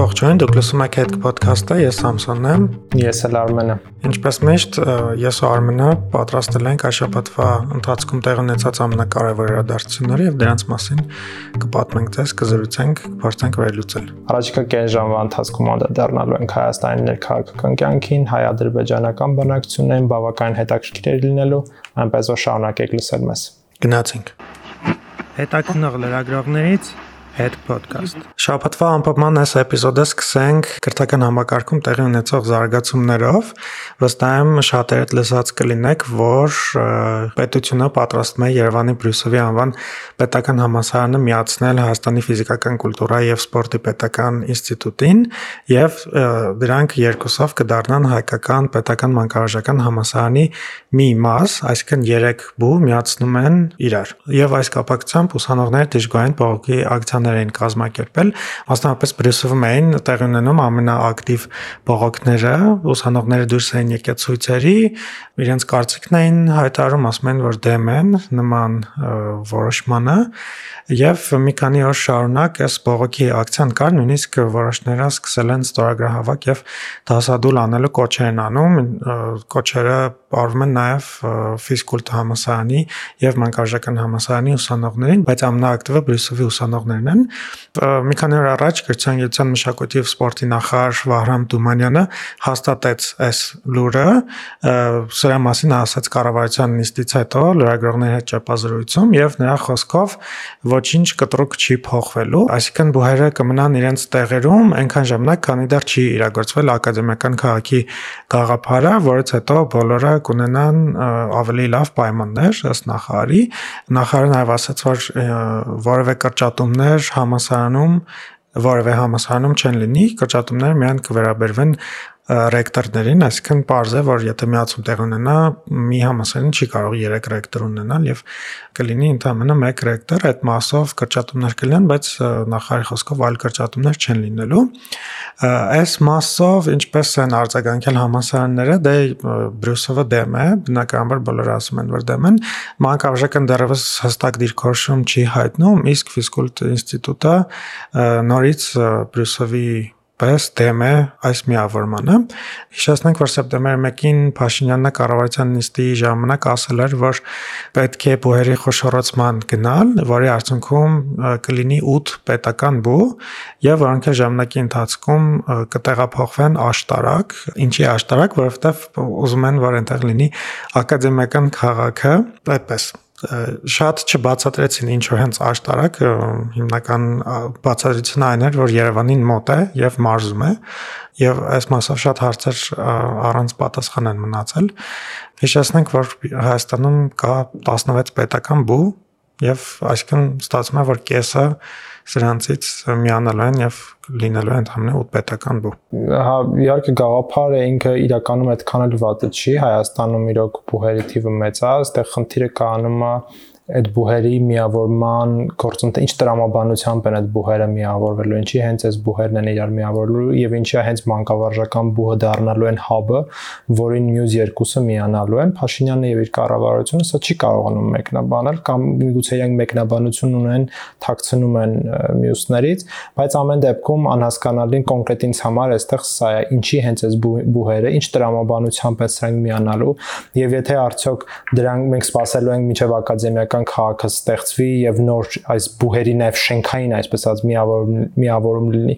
Ողջույն, դուք լսում եք Head Podcast-ը, ես Սամսոնն եմ։ Ես էլ Արմենը։ Ինչպես միշտ, ես ու Արմենը պատրաստել ենք այս շաբաթվա ընթացքում տեղ ունեցած ամենակարևոր իրադարձությունները եւ դրանց մասին կպատմենք ձեզ, կզրուցենք, կփորձենք վերլուծել։ Առաջիկա կես ժամվա ընթացքում անդրադառնալու ենք Հայաստանի ներքաղաքական կյանքին, հայ-ադրբեջանական բանակցություններին, բավական հետաքրքիր լինելու, այնպես որ շարունակեք լսել մեզ։ Գնացինք։ Հետաքնող լրագրողներից Head Podcast։ Շաբաթվա անպայման այս էպիզոդը սկսենք քրթական համակարգում տեղի ունեցող զարգացումներով։ Վստահ եմ շատերդ լսած կլինեք, որ պետությունը պատրաստում է Երևանի Բրյուսովի անվան պետական համալսարանը միացնել Հայաստանի ֆիզիկական կուլտուրայի եւ սպորտի պետական ինստիտուտին եւ դրանք երկուսով կդառնան հայկական պետական մանկավարժական համալսարանի մի մաս, այսինքն 3 բու միացնում են իրար։ Եվ այս կապակցությամբ ուսանողները դժգոհային բողոքի ակցիաներ բողոքներ էին կազմակերպել, մասնավորապես Բրյուսելում էին տեղի ունենում ամենաակտիվ բողոքները, ուսանողները դուրս էին եկել ցույցերի, իրենց կարծիքն էին հայտարարում, ասում են, որ դեմ են նման որոշմանը եւ մի քանի օր շարունակ այս բողոքի ակցիան կար, նույնիսկ որոշները սկսել են ստորագրահավաք եւ դասադուլ անելու կոչեր են անում, կոչերը բարվում են նաեւ ֆիզկուլտ համասարանի եւ մանկավարժական համասարանի ուսանողներին, բայց ամենաակտիվը Բրյուսովի ուսանողներն են։ Մի քանի օր առաջ Կրթության գիտության մշակույթի եւ սպորտի նախարար Վահրամ Դումանյանը հաստատեց այս լուրը, սրա մասին ասաց կառավարության նիստից հետո լրագրողների հետ ճեպազրույցում եւ նրա խոսքով ոչինչ կտրուկ չի փոխվելու, այսինքն բուհերը կմնան իրենց տեղերում այնքան ժամանակ, քանի դեռ չի իրագործվել ակադեմիական քաղաքի գաղափարը, որից հետո բոլորը կունենան ավելի լավ պայմաններ ըստ նախարարի։ Նախարարը նաև ասաց, որ որևէ կրճատումներ համասարանում որևէ համասարանում չեն լինի, կրճատումները միայն կվերաբերվեն ռեկտորներին, այսինքն parz է, որ եթե միացում տեղ ունենա, մի համասարին չի կարող 3 ռեկտոր ունենալ եւ կլինի ընդամենը 1 ռեկտոր, այդ մասով կրճատումներ կլինեն, բայց նախարարի խոսքով այլ կրճատումներ չեն լինելու։ Այս մասով ինչպես են արձագանքել համասարանները, դե Բրյուսովը դեմ է, բնականաբար բոլորը ասում են, որ դեմ են։ Մանկավարժական դեռևս հստակ դիրքորոշում չի հայտնում, իսկ ֆիզկուլտ ինստիտուտը նորից Բրյուսովի պես դեմ է այս միավորմանը։ Հիշեցնենք, որ սեպտեմբերի 1-ին Փաշինյանը կառավարության նիստի ժամանակ ասել էր, որ պետք է բուհերի խոշորացման գնալ, որի արդյունքում կլինի 8 պետական բու եւ որոնք ժամանակի ընթացքում կտեղափոխվեն աշտարակ։ Ինչի աշտարակ, որովհետեւ ուզում են, որ այնտեղ լինի ակադեմիական քաղաքը, այդպես շատ չբացատրեցին ինչ որ հենց աշտարակ հիմնական բացատրությունը այն էր որ Երևանին մոտ է եւ մարզում է եւ այս մասով շատ հարցեր առանց պատասխան են մնացել հիշեցնենք որ Հայաստանում կա 16 պետական բու եւ այսինքն ստացվում է որ կեսը սրանցից միանալու են եւ լինելու են ընդհանրապես 8 պետական բու։ Հա, իհարկե գաղափարը ինքը իրականում այդքան էլ վատը չի, Հայաստանում իրոք բուհերի թիվը մեծ է, այստեղ խնդիրը կանում է այդ բուհերի միավորման գործընթացը ինչ տրամաբանությամբ են այդ բուհերը միավորվելու, ինչի հենց այս բուհերն են իրար միավորելու եւ ինչի հենց մանկավարժական բուհը դառնալու են հաբը, որին մյուս երկուսը միանալու են։ Փաշինյանն եւ իր կառավարությունը սա չի կարողանում մեկնաբանել կամ միգուցե իրենք մեկնաբանություն ունեն, թաքցնում են մյուսներից, բայց ամեն դեպքում անհասկանալին կոնկրետ ինձ համար այստեղ սա է, ինչի հենց այս բուհերը, ինչ տրամաբանությամբ են սրանք միանալու եւ եթե արդյոք դրանք մենք սпасելու ենք միջև ակադեմիական պետական քաղաքը ստեղծվի եւ նոր այս բուհերի նաեւ շենքային այսպես ասած միավորում միավորում լինի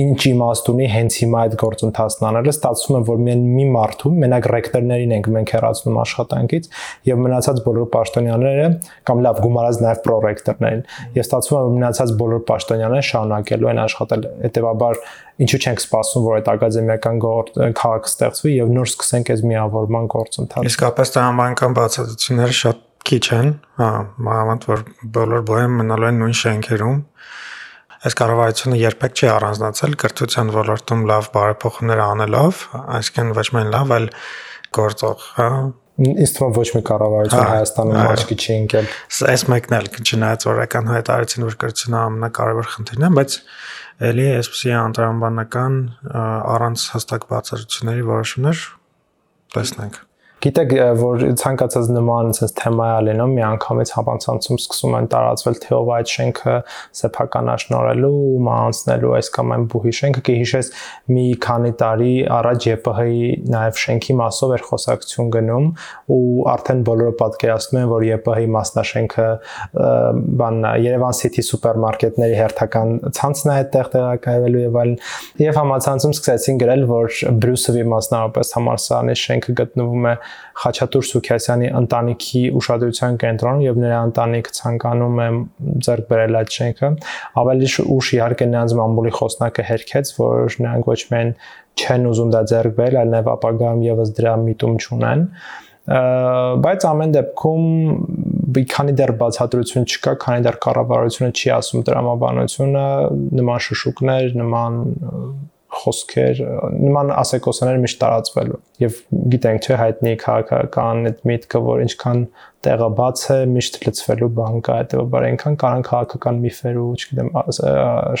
ինչ իմաստ ունի հենց հիմա այդ գործընթացն անելը ստացվում է որ միայն մի մարդու մենակ ռեկտորներին ենք մենք հեռացնում աշխատանքից եւ մնացած բոլոր պաշտոնյաները կամ լավ գումարած նաեւ պրոռեկտորներին եւ ստացվում է որ մնացած բոլոր պաշտոնյաները շարունակելու են աշխատել հետեւաբար ինչու չենք սպասում որ այդ ակադեմիական քաղաք ստեղծվի եւ նոր սկսենք այս միավորման գործընթացը իսկապես տրամաբանական բացատրությունները շատ քիչ են, հա, մանավանդ որ բոլոր բոյը մնալու են նույն շենքերում։ Այս կառավարությունը երբեք չի առանձնացել կրթության ոլորտում լավ բարեփոխումներ անելով, այսինքն ոչ միայն լավ, այլ գործող, հա, ինձ թվում ոչ մի կառավարություն հա, Հայաստանում աչքի չի ընկել։ Այս մեկն էլ չնայած օրական հայտարարեցին որ կրթությունը ամենակարևոր խնդիրն է, բայց ելի այսպեսի անտրամաբանական առանց հստակ բացառությունների որոշումներ տեսնենք։ Գիտեք, որ ցանկացած նման sense թեմայ է լինում, մի անգամից համացանցում սկսում են տարածվել թե ով այդ շենքը սեփականաշնորելու, մանցնելու այս կամ այն բուհի շենքը կհիշես մի քանի տարի առաջ ԵՊՀ-ի նաև շենքի մասով էր խոսակցություն գնում ու արդեն բոլորը պատկերացնում են, որ ԵՊՀ-ի մասնաշենքը բանն է Երևան City սուպերմարկետների հերթական ցանցն է այդտեղ տեղակայվելու եւ այլն եւ համացանցում սկսեցին գրել, որ Բրյուսովի մասնավորապես համալսարանի շենքը գտնվում է Խաչատուր Սուքյասյանի ընտանիքի ուշադրության կենտրոնում եւ նրա ընտանիքը ցանկանում է ձեռք բերել այդ շենքը ավելի ուշ իհարկե նրանց մամուլի խոսնակը հերքեց որ նրանք ոչ միայն չեն ուզում դա ձեռք բերել այլ նաեւ ապագայում եւս դրա միտում չունեն բայց ամեն դեպքում մի քանի դեռ բացատրություն չկա, քանի դեռ կառավարությունը չի ասում տրամաբանությունը, նման շշուկներ, նման խոսքեր, նման ասեկոսներ միշտ տարածվելու։ Եվ գիտենք, չէ, հայտնի քաղաքական այդ միտքը, որ ինչքան տեղը բաց է, միշտ լծվելու բան կա, հետեւաբար այնքան կարան քաղաքական միֆեր ու, չգիտեմ,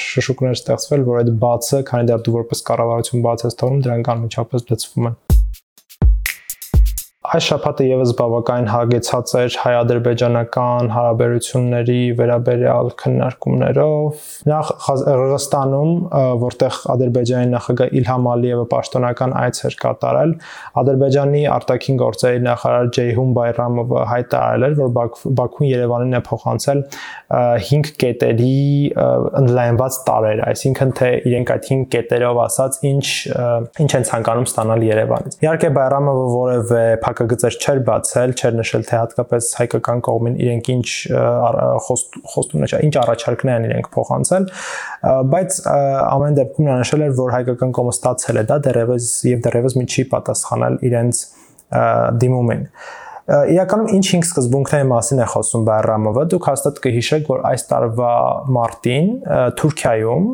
շշուկներ ստեղծվել, որ այդ բացը, քանի դեռ դու որպես կառավարություն բաց ես թողնում, դրանք անմիջապես լծվում են։ Այս շաբաթը եւս բավականին հագեցած էր հայ-ադրբեջանական հարաբերությունների վերաբերյալ քննարկումներով։ Նախ Ղրղստանում, որտեղ Ադրբեջանի նախագահ Իլհամ Ալիևը պաշտոնական այց էր կատարել, Ադրբեջանի արտաքին գործերի նախարար Ջեյհուն Բայրամովը հայտարարել էր, որ Բաքուն Երևանին է փոխանցել 5 կետերի ընդլայնված տարեր, այսինքն թե իրենք այդ 5 կետերով ասած ինչ ինչ են ցանկանում ստանալ Երևանից։ Իհարկե Բայրամովը որևէ փակագծեր չէր բացել, չէր նշել թե հատկապես հայկական կողմին իրենք ինչ խոստումներ, ինչ առաջարկներ են իրենք փոխանցել, բայց ամեն դեպքում նա նշել էր, որ հայկական կողմը ստացել է դա դեռևս եւ դեռևս մի չի պատասխանել իրենց դիմումին իրականում ինչ 5 սկզբունքների մասին է խոսում Բայրամովը դուք հաստատ կհիշեք որ այս տարվա մարտին Թուրքիայում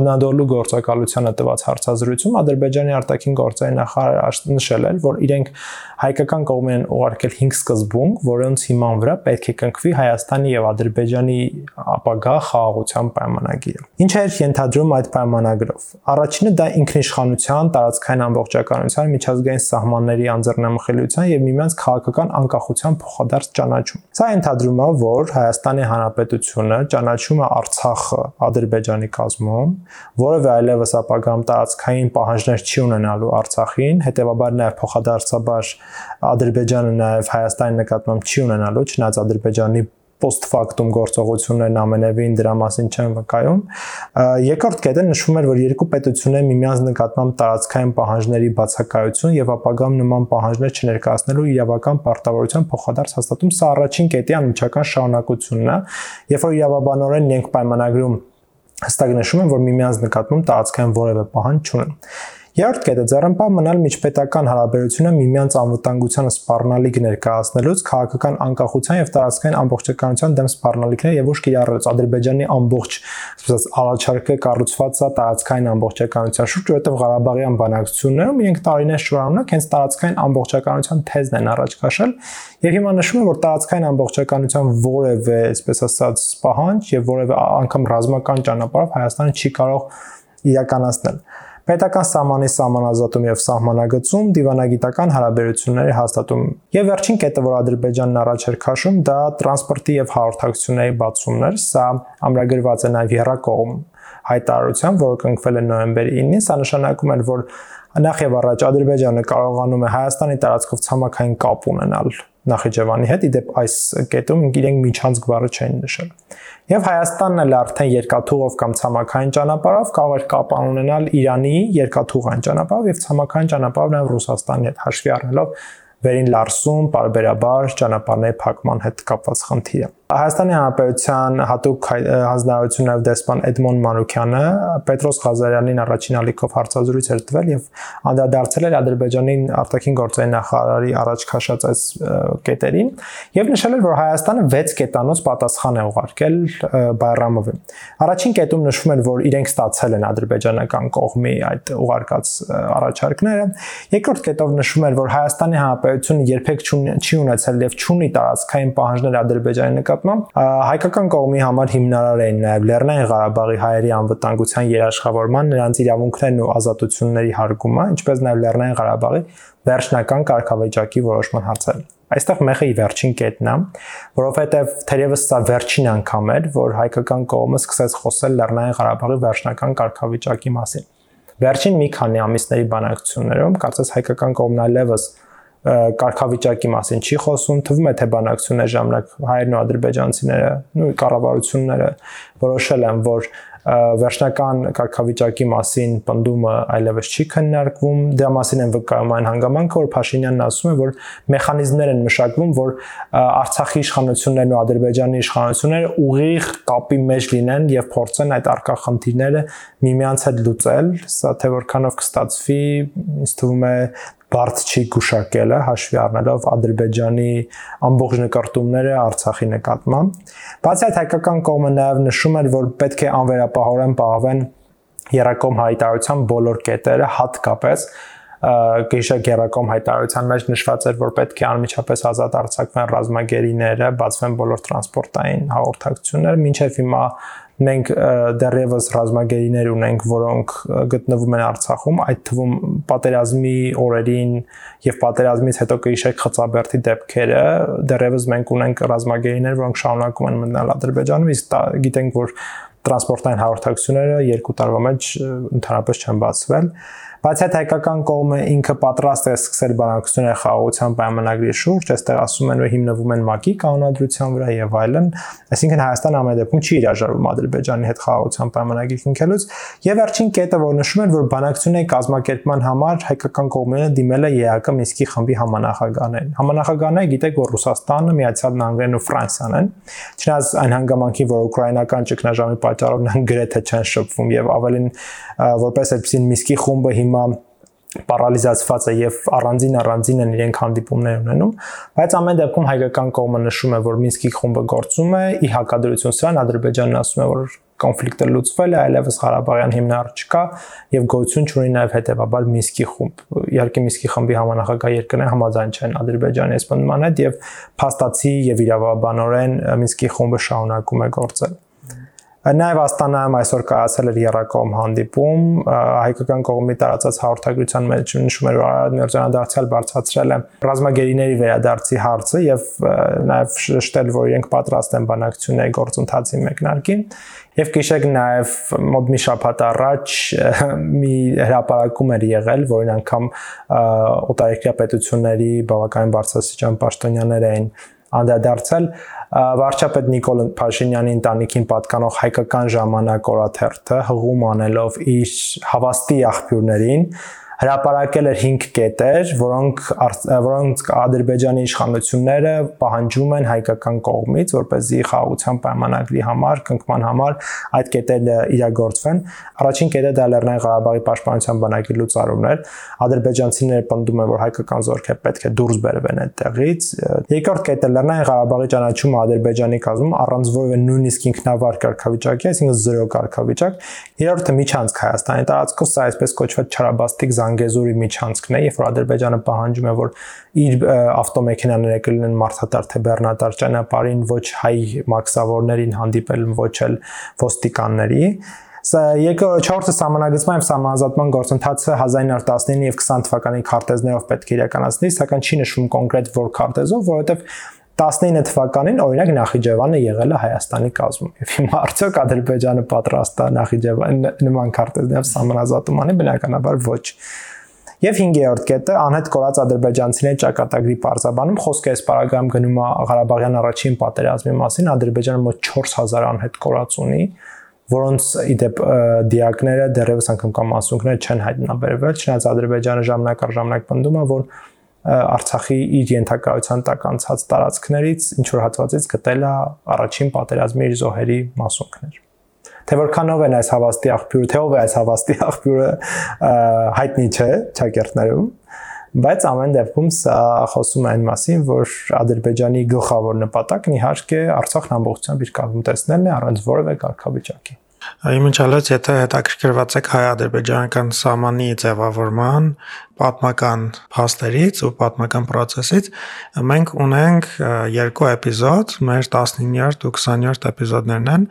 Անադոլու գործակալությանը տված հարցազրույցում Ադրբեջանի արտաքին գործերի նախարարը նշել էր որ իրենք հայկական կողմին են ուղարկել 5 սկզբունք, որոնց հիման վրա պետք է կնքվի Հայաստանի եւ Ադրբեջանի ապագա խաղաղության պայմանագիրը։ Ինչ է ենթադրում այդ պայմանագրով։ Առաջինը դա ինքնիշխանության, տարածքային ամբողջականության, միջազգային սահմանների անձեռնամխելիության եւ միմյանց քաղաքական անկախության փոխադարձ ճանաչում։ Սա ենթադրում է, որ Հայաստանի Հանրապետությունը ճանաչում է Արցախը Ադրբեջանի կազմում, որովհետեւ այլևս ապագամ տարածքային պահանջներ չի ունենալու Արցախին, հետեւաբար նաեւ փոխադարձաբար Ադրբեջանը նաև Հայաստանի նկատմամբ չի ունենալու, չնայած Ադրբեջանի post factum գործողություններն ամենևին դրա մասին չեն վկայում։ Երկրորդ կետը նշվում էր, որ երկու պետությունները միմյանց նկատմամբ տարածքային պահանջների բացակայություն եւ ապագամ նման պահանջներ չներկայացնելու իրավական պարտավորության փոխադարձ հաստատում սա առաջին կետի անմիջական շարունակությունն է, երբ որ իրավաբանորեն իրենք պայմանագրում հստակ նշում են, որ միմյանց նկատմամբ տարածքային որևէ պահանջ չունեն։ Երրորդ կետը ձեռնպահ մնալ միջպետական հարաբերությունը միմյանց անվտանգությանը սպառնալիք ներկայացնելուց քաղաքական անկախության եւ տարածքային ամբողջականության դեմ սպառնալիքներ եւ ուշ կիրառելուց Ադրբեջանի ամբողջ ասած առաջարկը կառուցված է տարածքային ամբողջականության շուրջ, որովհետեւ Ղարաբաղյան բանակցություններում իրենք տարիներ շարունակ հենց տարածքային ամբողջականության թեզն են առաջ քաշել եւ հիմա նշում են որ տարածքային ամբողջականության որևէ, այսպես ասած, պահանջ եւ որևէ անգամ ռազմական ճանապարհով Հայաստանը չի կարող իրականացնել պետական սահմանի սահմանազատում եւ սահմանագծում, դիվանագիտական հարաբերությունների հաստատում։ Եվ վերջին կետը, որ Ադրբեջանն առաջ էր քաշում, դա տրանսպորտի եւ հաղորդակցությունների բացումներ, սա ամրագրված է նաեւ երակողմ հայտարարությամբ, որը կնքվել է նոյեմբերի 9-ին, սա նշանակում է, որ նախ եւ առաջ Ադրբեջանը կարողանում է Հայաստանի տարածքով ցամաքային կապ ունենալ Նախիջևանի հետ, իդեպ այս կետում իրենք միջանցք բառը չեն նշել։ Եվ Հայաստանն էլ արդեն երկաթուղով կամ ցամաքային ճանապարհով կարող էր կապ ունենալ Իրանի երկաթուղային ճանապարհով եւ ցամաքային ճանապարհով նաեւ Ռուսաստանի հետ հաշվի առնելով վերին լարսում, բարբերաբար ճանապարհների փակման հետ կապված խնդիրը։ Հայաստանի Հանրապետության հատուկ հանձնարարություն եւ դեսպան Էդմոն Մանուկյանը Պետրոս Ղազարյանին առաջին ալիքով հարցազրույց էր տվել եւ անդրադարձել էր Ադրբեջանի արտաքին գործերի նախարարի առաջ քաշած այս կետերին եւ նշել էր, որ Հայաստանը 6 կետանոց պատասխան է ուղարկել Բայրամովին։ Առաջին կետում նշվում էր, որ իրենք ստացել են ադրբեջանական կողմի այդ ուղարկած առաջարկները։ Երկրորդ կետով նշվում էր, որ Հայաստանի Հանրապետությունը երբեք չի ունեցել եւ չունի տարածքային պահանջներ Ադրբեջանի նկատմամբ հայկական կողմի համար հիմնարար էին նաև Լեռնային Ղարաբաղի հայերի անվտանգության երաշխավորման, նրանց իրավունքներն ու ազատությունների հարգումը, ինչպես նաև Լեռնային Ղարաբաղի վերջնական կարգավիճակի որոշման հարցերը։ Այստեղ մեղը ի վերջին կետն է, որովհետև թերևս սա վերջին անգամ էր, որ հայկական կողմը սկսեց խոսել Լեռնային Ղարաբաղի վերջնական կարգավիճակի մասին։ Վերջին մի քանի ամիսների բանակցություններում կարծես հայկական կողմն այլևս կարգավիճակի մասին չի խոսում, թվում է թե բանակցությունների ժամանակ հայերն ու ադրբեջանցիները, նույն կառավարությունները որոշել են, որ վերջնական կարգավիճակի մասին պնդումը այլևս չի քննարկվում։ Դրա մասին են վկայում այն հանգամանքը, որ Փաշինյանն ասում է, որ մեխանիզմներ են մշակվում, որ Արցախի իշխանություններն ու Ադրբեջանի իշխանությունները ուղիղ կապի մեջ լինեն եւ փորձեն այդ արկա խնդիրները միմյանց հետ լուծել։ Սա թե որքանով կստացվի, ինձ թվում է բարդ չի գուշակելը հաշվի առնելով Ադրբեջանի ամբողջ նկարտումները Արցախի նկատմամբ։ Բացի այդ հայկական կողմը նաև նշում էր, որ պետք է անվերապահորեն պահվեն Երակոմ հայտարարության բոլոր կետերը, հատկապես գիշեր Երակոմ հայտարարության մեջ նշված էր, որ պետք է անմիջապես ազատ արձակվեն ռազմագերիները, բացվեն բոլոր տրանսպորտային հաղորդակցությունները, մինչև հիմա մենք դեռևս ռազմագերիներ ունենք, որոնք գտնվում են Արցախում, այդ թվում պատերազմի օրերին եւ պատերազմից հետո կհիշեք Խծաբերդի դեպքերը, դեռևս մենք ունենք ռազմագերիներ, որոնք շարունակում են մնալ Ադրբեջանում, իսկ գիտենք, որ տրանսպորտային հաղորդակցությունները երկու տարվա մեջ ընդհանրապես չեն բացվել Բայց այդ հայկական կողմը ինքը պատրաստ է սկսել բանակցություններ խաղաղության պայմանագրի շուրջ, այստեղ ասում են, որ հիմնվում են ՄԱԿ-ի կանոնադրության վրա եւ այլն, այսինքն Հայաստանը ամեն դեպքում չի հրաժարվում Ադրբեջանի հետ խաղաղության պայմանագրի կնքելուց եւ վերջին կետը, որ նշում են, որ բանակցությունների կազմակերպման համար հայկական կողմերը դիմել է ԵԱԿ Մինսկի խմբի համանախագահներին։ Համանախագահները գիտեք, որ Ռուսաստանը, Միացյալ Նահանգներն ու Ֆրանսիան են։ Չնայած այն հանգամանքի, որ ուկրաինական ճգնաժամի պատճառով նրանք գրեթե չեն շփվում եւ ավելին որպես այդպեսին Մինսկի խումբը հիմա հիմա պարալիզացված է եւ առանձին առանձին են իրենք հանդիպումներ ունենում, բայց ամեն դեպքում հայկական կողմը նշում է, որ Մինսկի խումբը գործում է, ի հակադրություն սրան Ադրբեջանն ասում է, որ կոնֆլիկտը լուծվել է, այլևս Ղարաբաղյան հիմնարար չկա եւ գոյություն չունի նաեւ հետեւաբար Մինսկի խումբ։ Իհարկե Մինսկի խմբի համանախագահ երկրները համաձայն չեն Ադրբեջանի այս պնդման հետ եւ փաստացի եւ իրավաբանորեն Մինսկի խումբը շարունակում է գործել։ Նաև Աստանայում այսօր կայացել էր Երակոմ հանդիպում, հայկական կողմի տարածած հաղորդագրության մեջ նշում էր, որ Արարատ Միրզյանը դարձյալ բարձրացրել է ռազմագերիների վերադարձի հարցը եւ նաև շեշտել, որ իրենք պատրաստ են բանակցությունների գործընթացի մեկնարկին։ Եվ գիշեք նաև մոտ մի շաբաթ առաջ մի հրապարակում էր եղել, որին անգամ օտարերկրյա պետությունների բավականին բարձրաստիճան պաշտոնյաներ էին անդրադարձել վարչապետ Նիկոլ Փաշինյանի ընտանիքին պատկանող հայկական ժամանակ օրաթերթը հղում անելով իր հավաստի աղբյուրներին հրապարակել էր 5 կետեր, որոնք որոնց Ադրբեջանի իշխանությունները պահանջում են հայկական կողմից, որպեսզի խաղաղության պայմանագրի համար, կնքման համար այդ կետերը իրագործվեն։ Առաջին կետը դա Լեռնային Ղարաբաղի պաշտպանության բանակի լուծարումն էր։ Ադրբեջանցիները պնդում են, որ հայկական զորքեր պետք է դուրս բերվեն այդտեղից։ Երկրորդ կետը Լեռնային Ղարաբաղի ճանաչումը Ադրբեջանի կազմում առանց որևէ նույնիսկ ինքնավար կարգավիճակի, այսինքն զրո կարգավիճակ։ Երրորդը միջանցք Հայաստանի տարածքով, սա այսպես կոչված չարաբաստիկ Զանգեզուրի միջանցքն է, երբ որ Ադրբեջանը պահանջում է, որ իր ավտոմեքենաները կլինեն մարդատար թե բեռնատար ճանապարհին ոչ հայ մաքսավորներին հանդիպել, ոչ էլ ոստիկանների 4-ը սահմանագծման եւ սահմանազատման գործընթացը 1919 եւ 20 թվականի քարտեզներով պետք է իրականացնի, սակայն չի նշվում կոնկրետ որ քարտեզով, որովհետեւ 19 թվականին օրինակ Նախիջևանը եղել է Հայաստանի կազմում եւ հիմա արդյոք Ադրբեջանը պատրաստ է Նախիջևան նման քարտեզներ համանազատում անի բնականաբար ոչ Եվ 5-րդ կետը անհետ կորած ադրբեջանցիների ճակատագրի բարձաբանում խոսքը այս պարագայում գնում է Ղարաբաղյան առաջին պատերազմի մասին Ադրբեջանը մոտ 4000 անհետ կորած ունի որոնց իդեպ դիակները դեռևս անգամ կամ մասունքները չեն հայտնաբերվել չնայած Ադրբեջանը ժամանակ առ ժամանակ պնդում է որ Արցախի իր ենթակայության տակ անցած տարածքներից ինչ որ հատվածից գտել է առաջին պատերազմի իր զոհերի մասունքներ թե որքանով են այս հավաստի աղբյուրը, թե ով է այս հավաստի աղբյուրը հայտնի չէ ճակերտներում, բայց ամեն դեպքում սա խոսում է այն մասին, որ Ադրբեջանի գլխավոր նպատակն իհարկե Արցախն ամբողջությամբ իր կազմում տեսնելն է առանց որևէ կարգավիճակի։ Իմիջալից եթե հետաքրքրված եք հայ-ադրբեջանական սահմանի ձևավորման պատմական փաստերից ու պատմական process-ից, մենք ունենք երկու էպիզոդ, մեր 19-րդ ու 20-րդ էպիզոդներն են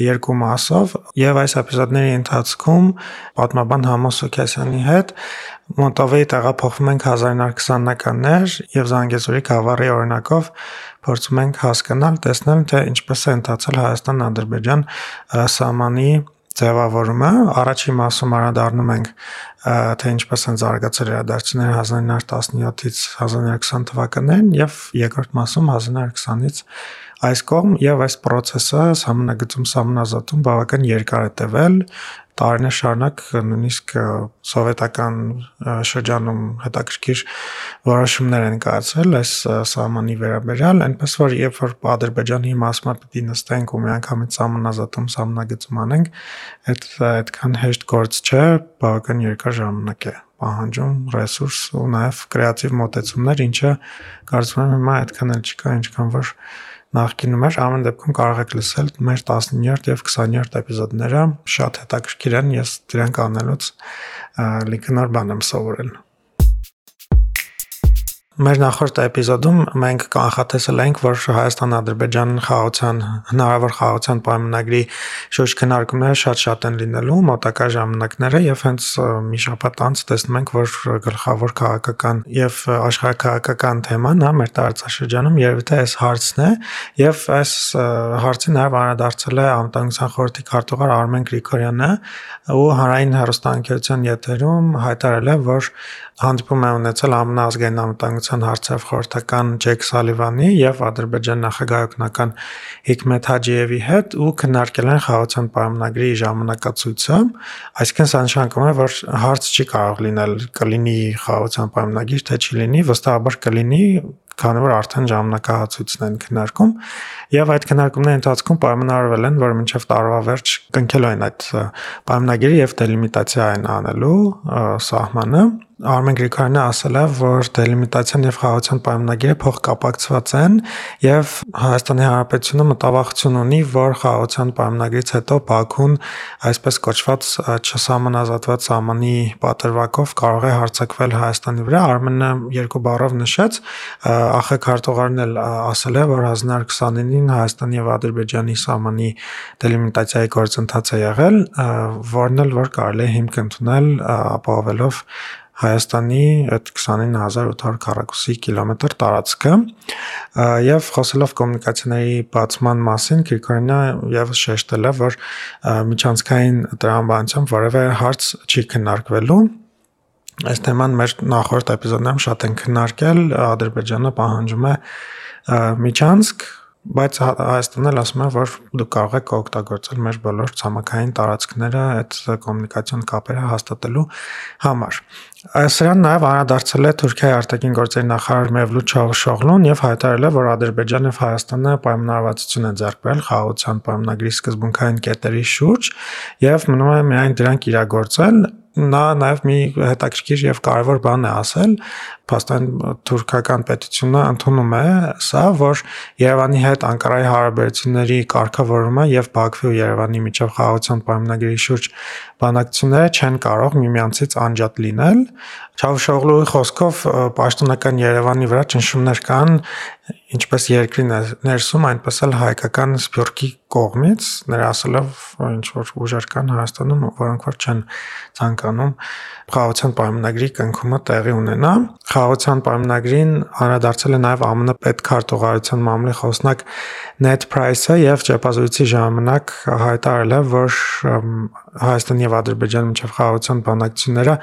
երկու մասով, եւ այս էպիզոդների ընթացքում պատմաբան Համո Սոքյասյանի հետ մոտովի տեղափոխվում ենք 1920-ականներ եւ Զանգեզուրի գավառի օրինակով փորձում ենք հասկանալ, տեսնել, թե ինչպես է ընթացել Հայաստան-Ադրբեջան սահմանի ձևավորումը առաջին մասում անդառնում ենք թե ինչպես են զարգացել իրադարձությունները 1917-ից 1920 թվականներին եւ երկրորդ մասում 1920-ից այս կողմ եւ այս process-ը համնագծում համնազատում բավական երկար է տևել տարիներ շարունակ նույնիսկ սովետական շրջանում հետաքրքիր որոշումներ են կայացել այս սահմանի վերաբերյալ, այնպես որ երբ որ Ադրբեջանի մասը պիտի նստենք ու միանգամից սահմանազատում սահմանագծում անենք, այդ այդքան հեշտ գործ չէ, բավական երկար ժամանակ է պահանջում ռեսուրս ու նաև կրեատիվ մոտեցումներ, ինչը կարծում եմ հիմա այդքան էլ չկա, ինչքան որ նախկինում էր, ամեն դեպքում կարող եք լսել մեր 19-րդ եւ 20-րդ էպիզոդները, շատ հետաքրքիր են, ես դրանք անելուց լիքը նոր բան եմ սովորել։ Մեր նախորդ էպիզոդում մենք կանխատեսել ենք, որ Հայաստան-Ադրբեջան խաղաղության հնարավոր խաղաղության պայմանագրի շուրջ քննարկումները շատ-շատ են լինելու մոտակա ժամանակները եւ հենց մի շաբաթ անց տեսնում ենք, որ գլխավոր քաղաքական եւ աշխարհակաղակական թեման հա մեր տարածաշրջանում երևի թե այս հարցն է եւ այս հարցի նաեւ անդրադարձել է անվտանգության խորհրդի քարտուղար Արմեն Գրիգորյանը ու հանրային հեռուստաընկերության եթերում հայտարարել է, որ հանդիպում է ունեցել ԱՄՆ ազգային անվտանգության հարցերով խորհրդական Ջեք Սալիվանի եւ Ադրբեջան նախագահ օգնական Հիկմետ Հաջիևի հետ ու քննարկել են խաղաղության պայմանագրի ժամանակացույցը, այսինքն սա նշանակում է, որ հարց չի կարող լինել կլինի խաղաղության պայմանագիր թե չի լինի, վստահաբար կլինի, քանի որ արդեն ժամանակահատուցն են քննարկում եւ այդ քննարկումների ընթացքում պայմանավորվել են, որ մինչեւ տարվա վերջ կնքելու են այդ պայմանագիրը եւ դելիմիտացիա են անելու սահմանը Արմեն Գրիգորյանը ասել է, որ դելիմիտացիան եւ խաղաղության պայմանագիրը փոխկապակցված են եւ Հայաստանի Հանրապետությունը մտավախություն ունի, որ խաղաղության պայմանագրից հետո Բաքուն այսպես կոչված չսահմանազատված սահմանի պատրվակով կարող է հարձակվել Հայաստանի վրա։ Արմենը երկու բառով նշեց, ԱԽ քարտուղարն էլ ասել է, որ 1929-ին Հայաստանի եւ Ադրբեջանի սահմանի դելիմիտացիայի գործընթաց է եղել, որն էլ որ կարելի է հիմք ընդունել ապահովելով Հայաստանի այդ 29800 քառակուսի կիլոմետր տարածքը եւ խոսելով կոմունիկացիաների բացման մասին Կիրկոյանը եւս շեշտել է որ միջանցքային տրամաբանությամբ որևէ հարց չի քննարկվելու Այս թեման մեր նախորդ էպիզոդներում շատ են քննարկել, Ադրբեջանը պահանջում է միջանցք բայց Հայաստանն էլ ասում է, որ դուք կարող եք օգտագործել մեր բոլոր ցամաքային տարածքները այդ կոմունիկացիոն կապերը հաստատելու համար։ Սրան նաև անդրադարձել է Թուրքիայի արտաքին գործերի նախարար Մևլութ Չավուշօղլուն եւ հայտարարել է, որ Ադրբեջանը եւ Հայաստանը պայմանավորվածություն են ձեռք բերել խաղաղության պայմանագրի սկզբունքային կետերի շուրջ եւ մնում է միայն դրանք իրագործել նա նաև մի հետաքրքիր եւ կարևոր բան է ասել, փաստորեն թուրքական պետությունը ընդունում է սա, որ Երևանի հետ Անկարայի հարաբերությունների կարգավորումը եւ Բաքվի ու Երևանի միջև խաղաղության պայմանագրի շուրջ բանակցությունները չեն կարող միմյանցից անջատ լինել Չավշօղլուի խոսքով պաշտոնական Երևանի վրա ճնշումներ կան ինչպես երկրի ներսում, այնպես էլ հայկական սփյուռքի կողմից, նրա ասելով ինչ որ ուժեր կան Հայաստանում, որոնք որ չեն ցանկանում խաղաղության պայմանագրի կնքումը տեղի ունենա։ Խաղաղության պայմանագրին անդրադարձել է նաև ԱՄՆ պետքարտուղարության մամուլի խոսնակ Net Price-ը եւ ճեպազույցի ժամանակ հայտարարել է, որ Հայաստանի եւ Ադրբեջանի միջև խաղաղության բանակցությունները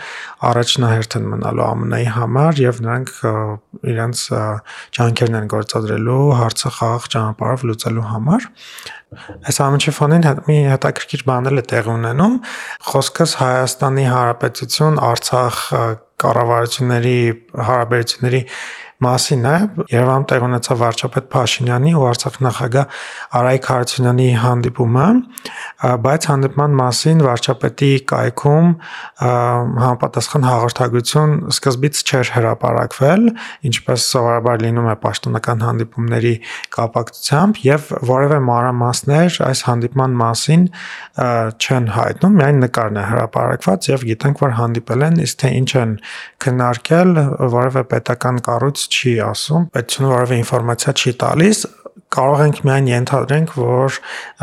առաջնահերթ են մնալու ԱՄՆ-ի համար եւ նրանք իրենց ջանքերն են գործադրելու հարցը խաղաղ ճանապարհով լուծելու համար։ Այս ամենի ֆոնին մի հետաքրքիր բան էլ է տեղի ունենում։ Խոսքս Հայաստանի Հանրապետություն Արցախ կառավարությունների հարաբերությունների մասին է։ Երևանում տեղ ունեցավ վարչապետ Փաշինյանի ու Արցախ նախագահ Արայք Հարությունյանի հանդիպումը, բայց հանդիպման մասին վարչապետի կայքում համապատասխան հաղորդագրություն սկզբից չէր հրապարակվել, ինչպես սովորաբար լինում է պաշտոնական հանդիպումների կապակցությամբ եւ որևէ մանրամասներ այս հանդիպման մասին չեն հայտնում, միայն նկարն է հրապարակված եւ գիտենք, որ հանդիպել են, իսկ թե ինչ են քննարկել, որևէ պետական կառույց չի ասում, պետությունը որևէ ինֆորմացիա չի տալիս, կարող ենք միայն ենթադրենք, որ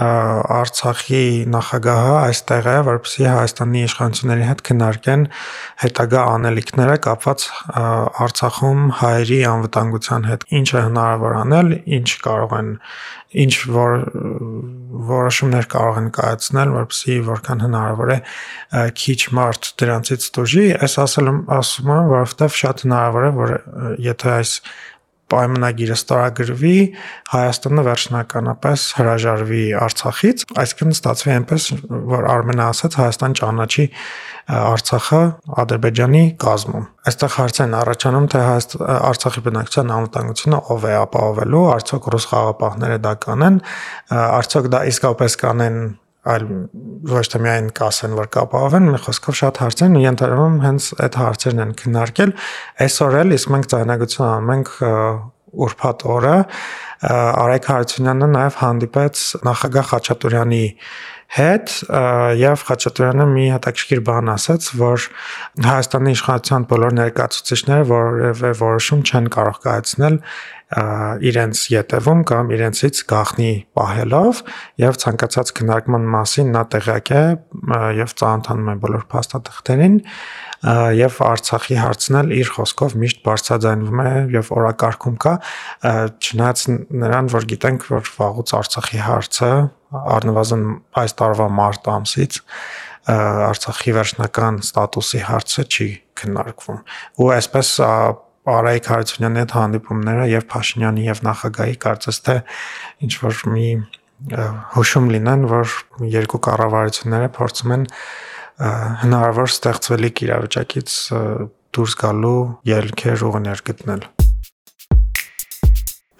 Արցախի նախագահը այստեղ է, որպեսզի Հայաստանի իշխանությունների հետ քննարկեն հետագա անելիքները կապված Արցախում հայերի անվտանգության հետ։ Ինչ է հնարավոր անել, ինչ կարող են ինչ որ որոշումներ կարող են կայացնել, որպեսզի որքան հնարավոր է քիչ մարդ դրանցից դժի, այս ասելում ասում եմ, որովհետև շատ հնարավոր է, որ եթե այս պայմանագիրը ստորագրվի, Հայաստանը վերջնականապես հրաժարվի Արցախից, այսինքն ստացվի այնպես, որ Արմենը ասաց Հայաստան ճանաչի Արցախը Ադրբեջանի կազմում։ Այստեղ հարց են առաջանում, թե Արցախի բնակչության անվտանգությունը ով է ապահովելու, արդյոք ռուս խաղապահները դա կանեն, արդյոք դա իսկապես կանեն այլ ոչ թե միայն կասեն, որ կապահովեն, մի խոսքով շատ հարցեր են ու ենթադրում հենց այդ հարցերն են քննարկել։ Այսօր էլ իսկ մենք ցանագություն անում ենք ուրբաթ օրը Արայք Հարությունյանը նաև հանդիպեց նախագահ Խաչատուրյանի հետ եւ Խաչատուրյանը մի հետաքրքիր բան ասաց, որ Հայաստանի իշխանության բոլոր ներկայացուցիչները որևէ որոշում չեն կարող կայացնել իրենց յետևում կամ իրենցից գախնի պահելով եւ ցանկացած քննարկման մասին նա տեղյակ է եւ ծանոթանում է բոլոր փաստաթղթերին եւ Արցախի հարցն էլ իր խոսքով միշտ բարձրաձայնվում է եւ օրակարգում կա չնայած նրան որ գիտենք որ վաղուց Արցախի հարցը առնվազն այս տարվա մարտ ամսից Արցախի վերջնական ստատուսի հարցը չի քննարկվում ու այսպես Արայք Հարությունյանի հետ հանդիպումները եւ Փաշինյանի եւ նախագահի կարծես թե ինչ որ մի հուշում լինեն, որ երկու կառավարությունները փորձում են հնարավոր ստեղծվելիք իրավիճակից դուրս գալու ելքեր ուղիներ գտնել։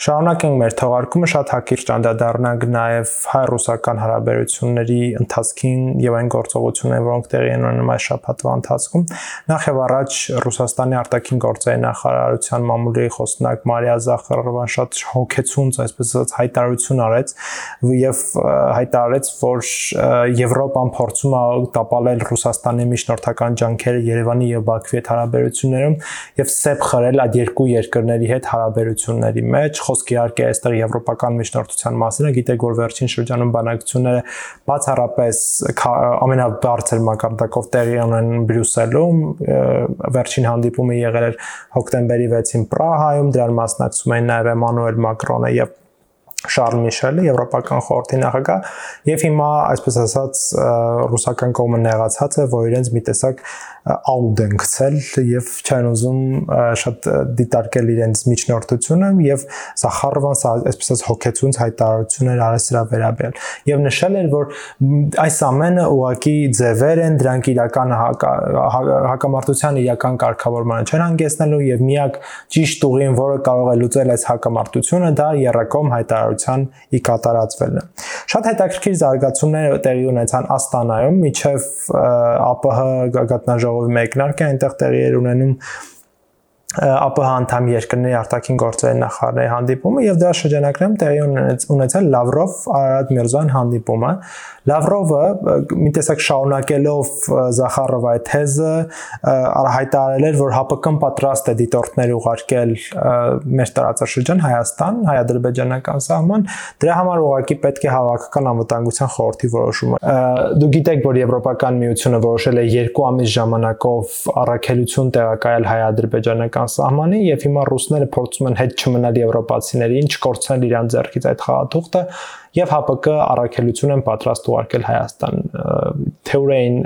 Շարունակենք մեր թողարկումը շատ հակիրճ անդրադառնանք նաև հայ-ռուսական հարաբերությունների ընթացքին եւ այն գործողություններին, որոնք տեղի են ունենում այս շաբաթվա ընթացքում։ Նախ եւ առաջ Ռուսաստանի արտաքին գործերի նախարարության մամուլի խոսնակ Մարիա Զախարովան շատ հոգեցունց, այսպես ասած, հայտարարություն արեց եւ հայտարարեց, որ Եվրոպան փորձում է տապալել Ռուսաստանի միջնորդական ջանքերը Երևանի եւ Բաքվի հետ հարաբերություններում եւ սեփ խրել այդ երկու երկրների հետ հարաբերությունների մեջ խոսք իհարկե այստեղ եվրոպական միջնորդության մասին է, գիտեք որ վերջին շրջանում բանակցությունները բացառապես ամենաբարձր մակարդակով տեղի ունեն Բրյուսելում, վերջին հանդիպումը եղել էր հոկտեմբերի 6-ին Պրահայում, դրան մասնակցում էին նաև Էմանուել Մակրոնը եւ Շարլ Միշելը, Եվրոպական խորհրդի նախագահ, եւ հիմա, այսպես ասած, ռուսական կողմը նեղացած է, որ իրենց մի տեսակ աուտ են գցել եւ չեն ուզում շատ դիտարկել իրենց միջնորդությունը եւ Սախարովան այսպես ասած հոգեցունց հայտարարություն էր արել սրա վերաբերյալ եւ նշել էր որ այս ամենը ուղակի ձևեր են դրանք իրական հակամարտության իրական կարգավորմանը չեն հանգեցնելու եւ միակ ճիշտ ուղին որը կարող է լուծել այս հակամարտությունը դա երրակոմ հայտարարության ի կատարածվելն է շատ հետաքրքիր զարգացումներ տեղի ունեցան Աստանայում միջև ԱՊՀ գատնաժողովի ժողովի մեկնարկը այնտեղ տեղի էր ունենում ԱՊՀ անդամ երկրների արտաքին գործերի նախարարների հանդիպումը եւ դրա շրջանակներում տեղի ունեցել Լավրով Արարատ Միրզոյան հանդիպումը Լավրովը մի տեսակ շարունակելով Զախարովի այդ թեզը հայտարարել էր, որ ՀԱՊԿ-ն պատրաստ է դիտորդներ ուղարկել մեր տարածաշրջան Հայաստան, հայ-ադրբեջանական սահման, դրա համար ուղղակի պետք է հավաքական անվտանգության խորհրդի որոշումը։ Դու գիտեք, որ Եվրոպական միությունը որոշել է 2 ամիս ժամանակով առաքելություն տեղակայել հայ-ադրբեջանական սահմանին եւ հիմա ռուսները փորձում են հետ չմնալ եվրոպացիների, ինչ կորցնել իրան ձեռքից այդ խաղաթուղթը եւ ՀԱՊԿ առաքելություն են պատրաստ ուղարկել Հայաստան։ Թեորեին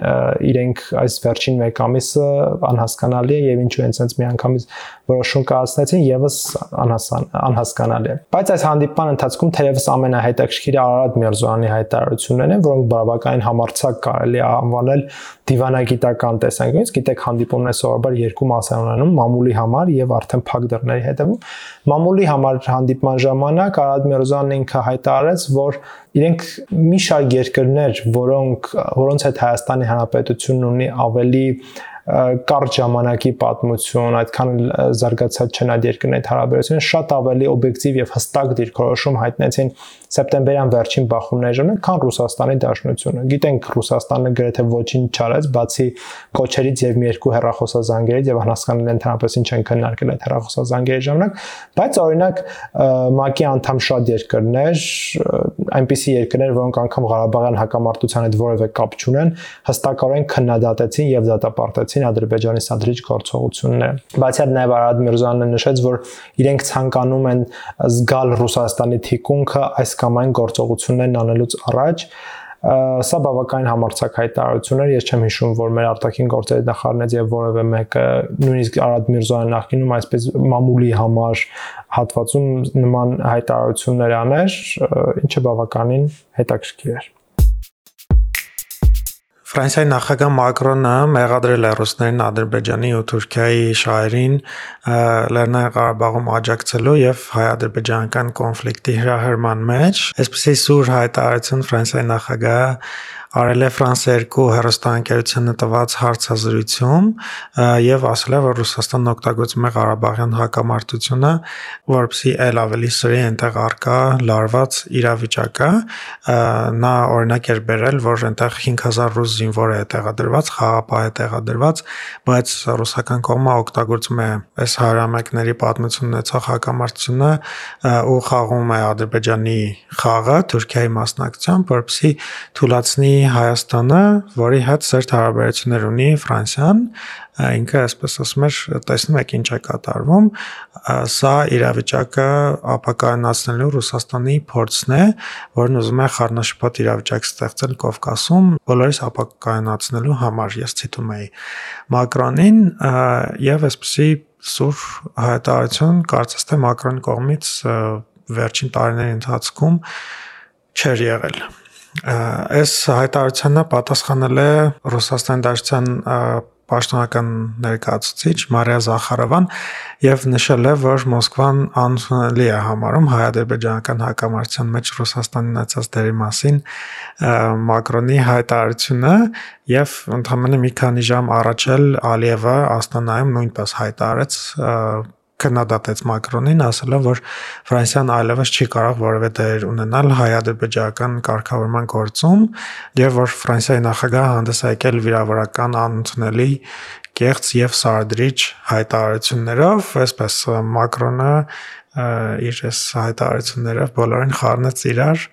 իրենք այս վերջին 1 ամիսը անհասկանալի է եւ ինչու են ցենց միանգամից որոշում կայացնեցին եւս անհասկանալի է։ Բայց այս հանդիպման ընթացքում թերևս ամենահետաքրքիրը Արարատ Միրզոյանի հայտարարություններն են, որոնք բավականին համարցակ կարելի է անվանել դիվանագիտական տեսանկյունից, գիտեք, հանդիպումն է սովորաբար երկու մաս ունենում՝ մամուլի համար եւ արդեն փակ դռների հետևում։ Մամուլի համար հանդիպման ժամանակ Արարատ Միրզոյանն ինքը հայտարարեց, որ իրենք մի շարք երկրներ, որոնք որոնց հետ Հայաստանի Հանրապետությունն ունի ավելի կարճ ժամանակի պատմություն, այդքան զարգացած չեն այդ երկրների հարաբերությունները, շատ ավելի օբյեկտիվ եւ հստակ դիրքորոշում հայտնեցին սեպտեմբերյան վերջին բախումների ժամանակ, քան Ռուսաստանի Դաշնությունը։ Գիտենք Ռուսաստանը գրեթե ոչինչ չարեց, բացի կոչերից եւ մի երկու հեռախոսազանգերից եւ անհասկանալի ընդհանրապես ինչ են քննարկել այդ հեռախոսազանգերի ժամանակ, բայց օրինակ ՄԱԿ-ի անդամ շատ երկրներ, այնպիսի երկրներ, որոնք անգամ Ղարաբաղյան հակամարտության հետ որևէ կապ չունեն, հստակորեն քննադատեցին եւ դատապարտեցին Ադրբեջանի սադրիչ գործողությունները։ Բացի այդ նաեւ Արադ Միրզյանը նշեց, որ իրենք ցանկանում են զգալ Ռուսաստանի թիկունքը այս կամ այն գործողություններն անելուց առաջ սա բավականին համարցակ հայտարարություն էր ես չեմ հիշում որ մեր արտաքին գործերի նախարարներից եւ որևէ մեկը նույնիսկ Արադ Միրզոյանը նախկինում այսպես մամուլի համար հատվածում նման հայտարարություններ աներ ինչը բավականին հետաքրքիր էր Ֆրանսիայի նախագահ Մակրոնը մեղադրել է ռուսներին Ադրբեջանի ու Թուրքիայի շահերին Լեռնային Ղարաբաղում աջակցելու եւ հայ-ադրբեջանական կոնֆլիկտի հրահրման մեջ։ Այսպեսի սուր հայտարարություն Ֆրանսիայի նախագահը արել է Ֆրանսիա 2 հեռուստաընկերությանը տված հարցազրույցում եւ ասել է, որ Ռուսաստանն օգտագործում է Ղարաբաղյան հակամարտությունը, որպեսզի ել ավելի սրի այնտեղ արկա լարված իրավիճակը։ Նա օրինակ էր բերել, որ այնտեղ 5000 ռուս զինվոր է տեղադրված, խաղապահ է տեղադրված, բայց ռուսական կողմը օգտագործում է այս հարամեկների պատմություն ունեցող հակամարտությունը ու խաղում է Ադրբեջանի խաղը Թուրքիայի մասնակցությամբ, որպեսզի թույլատնի Հայաստանը, որի հետ սերտ հարաբերություններ ունի Ֆրանսիան, ինքը այսպես ասում էր, տեսնում եք ինչ է կատարվում, սա իրավիճակը ապակայունացնելու Ռուսաստանի փորձն է, որն ուզում է խառնաշփոթ իրավիճակ ստեղծել Կովկասում, բոլորիս ապակայունացնելու համար, ես ցիտում եի Մակրոնին եւ այսպեսի սուր հայտարարություն կարծես թե Մակրոնի կողմից վերջին տարիների ընթացքում չեր եղել այս հայտարարությանը պատասխանել է Ռուսաստանի Դաշնության պաշտոնական ներկայացուցիչ Մարիա Զախարովան եւ նշել է, որ Մոսկվան անցնելի է համարում հայ-ադրբեջանական հակամարտության մեջ Ռուսաստանի ունեցած դերի մասին Մակրոնի հայտարարությունը եւ ընդհանրապես մի քանի ժամ առաջ էլ Ալիևը Աստանայում նույնպես հայտարարեց քննադատեց Մակրոնին, ասելով, որ Ֆրանսիան այլևս չի կարող որևէ դեր ունենալ հայ-ադրբեջանական կարգավորման գործում եւ որ Ֆրանսիայի նախագահը հանդես եկել վիրավորական անընդունելի կեղծ եւ սարդրիչ հայտարարություններով, այսպես Մակրոնը իր այս հայտարարություններով բոլորին խառնեց իրար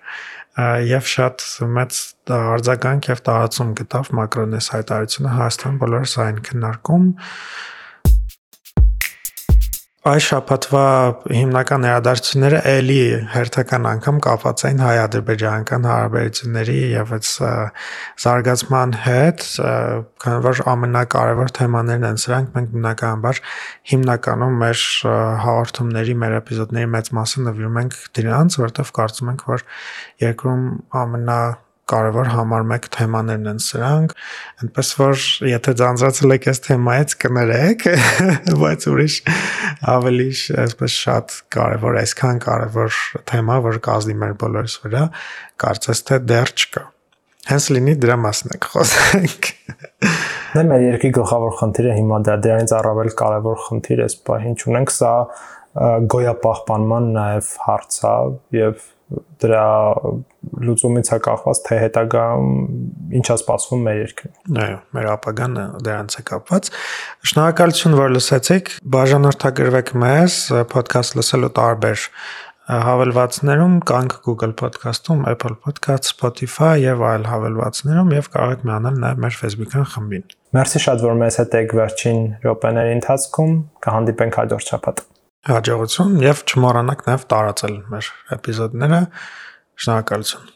եւ շատ մեծ արձագանք եւ տարածում գտավ Մակրոնի հայտարարությունը Հայաստան բոլորս այն քննարկում այս շաբաթվա հիմնական ներադարձությունները ելի հերթական անգամ կապված էին հայ-ադրբեջանական հարաբերությունների եւ այս զարգացման հետ, քանի որ ամենակարևոր թեմաներն են սրանք, մենք բնականաբար հիմնականում մեր հաղորդումների, մեր էպիզոդների մեծ մասը նվիրում ենք դրանց, որովհետեւ կարծում ենք, որ երկրում ամենա կարևոր համար 1 թեմաներն են սրանք, այնպես որ եթե ձանձրացել եք այս թեմայից կներեք, բայց ուրիշ ավելի այսպես շատ կարևոր, այսքան կարևոր թեմա, որ կազդի մեր բոլորիս վրա, կարծես թե դեռ չկա։ Հենց լինի դրա մասն եք խոսենք։ Դե մեր երկրի գլխավոր խնդիրը հիմա դա դրանից առավել կարևոր խնդիր է, սպահին չունենք, սա գոյապահպանման նաև հարց է եւ դրա լուծումից է կախված թե հետագա ինչա սպասվում մեր երկրին։ Այո, մեր ապագան դրանց է կապված։ Շնորհակալություն, որ լսեցիք։ Բաժանորդագրվեք մեզ, podcast լսելու տարբեր հավելվածներում կանք Google Podcast-ում, Apple Podcast, Spotify եւ այլ հավելվածներում եւ կարող եք միանալ նաեւ մեր Facebook-յան խմբին։ Մերսի շատ որ մեզ հետ եք վերջին րոպեների ընթացքում, կհանդիպենք հաջորդ շաբաթ հաջողություն եւ չմոռանաք նաեւ տարածել մեր էպիզոդները Շնորհակալություն։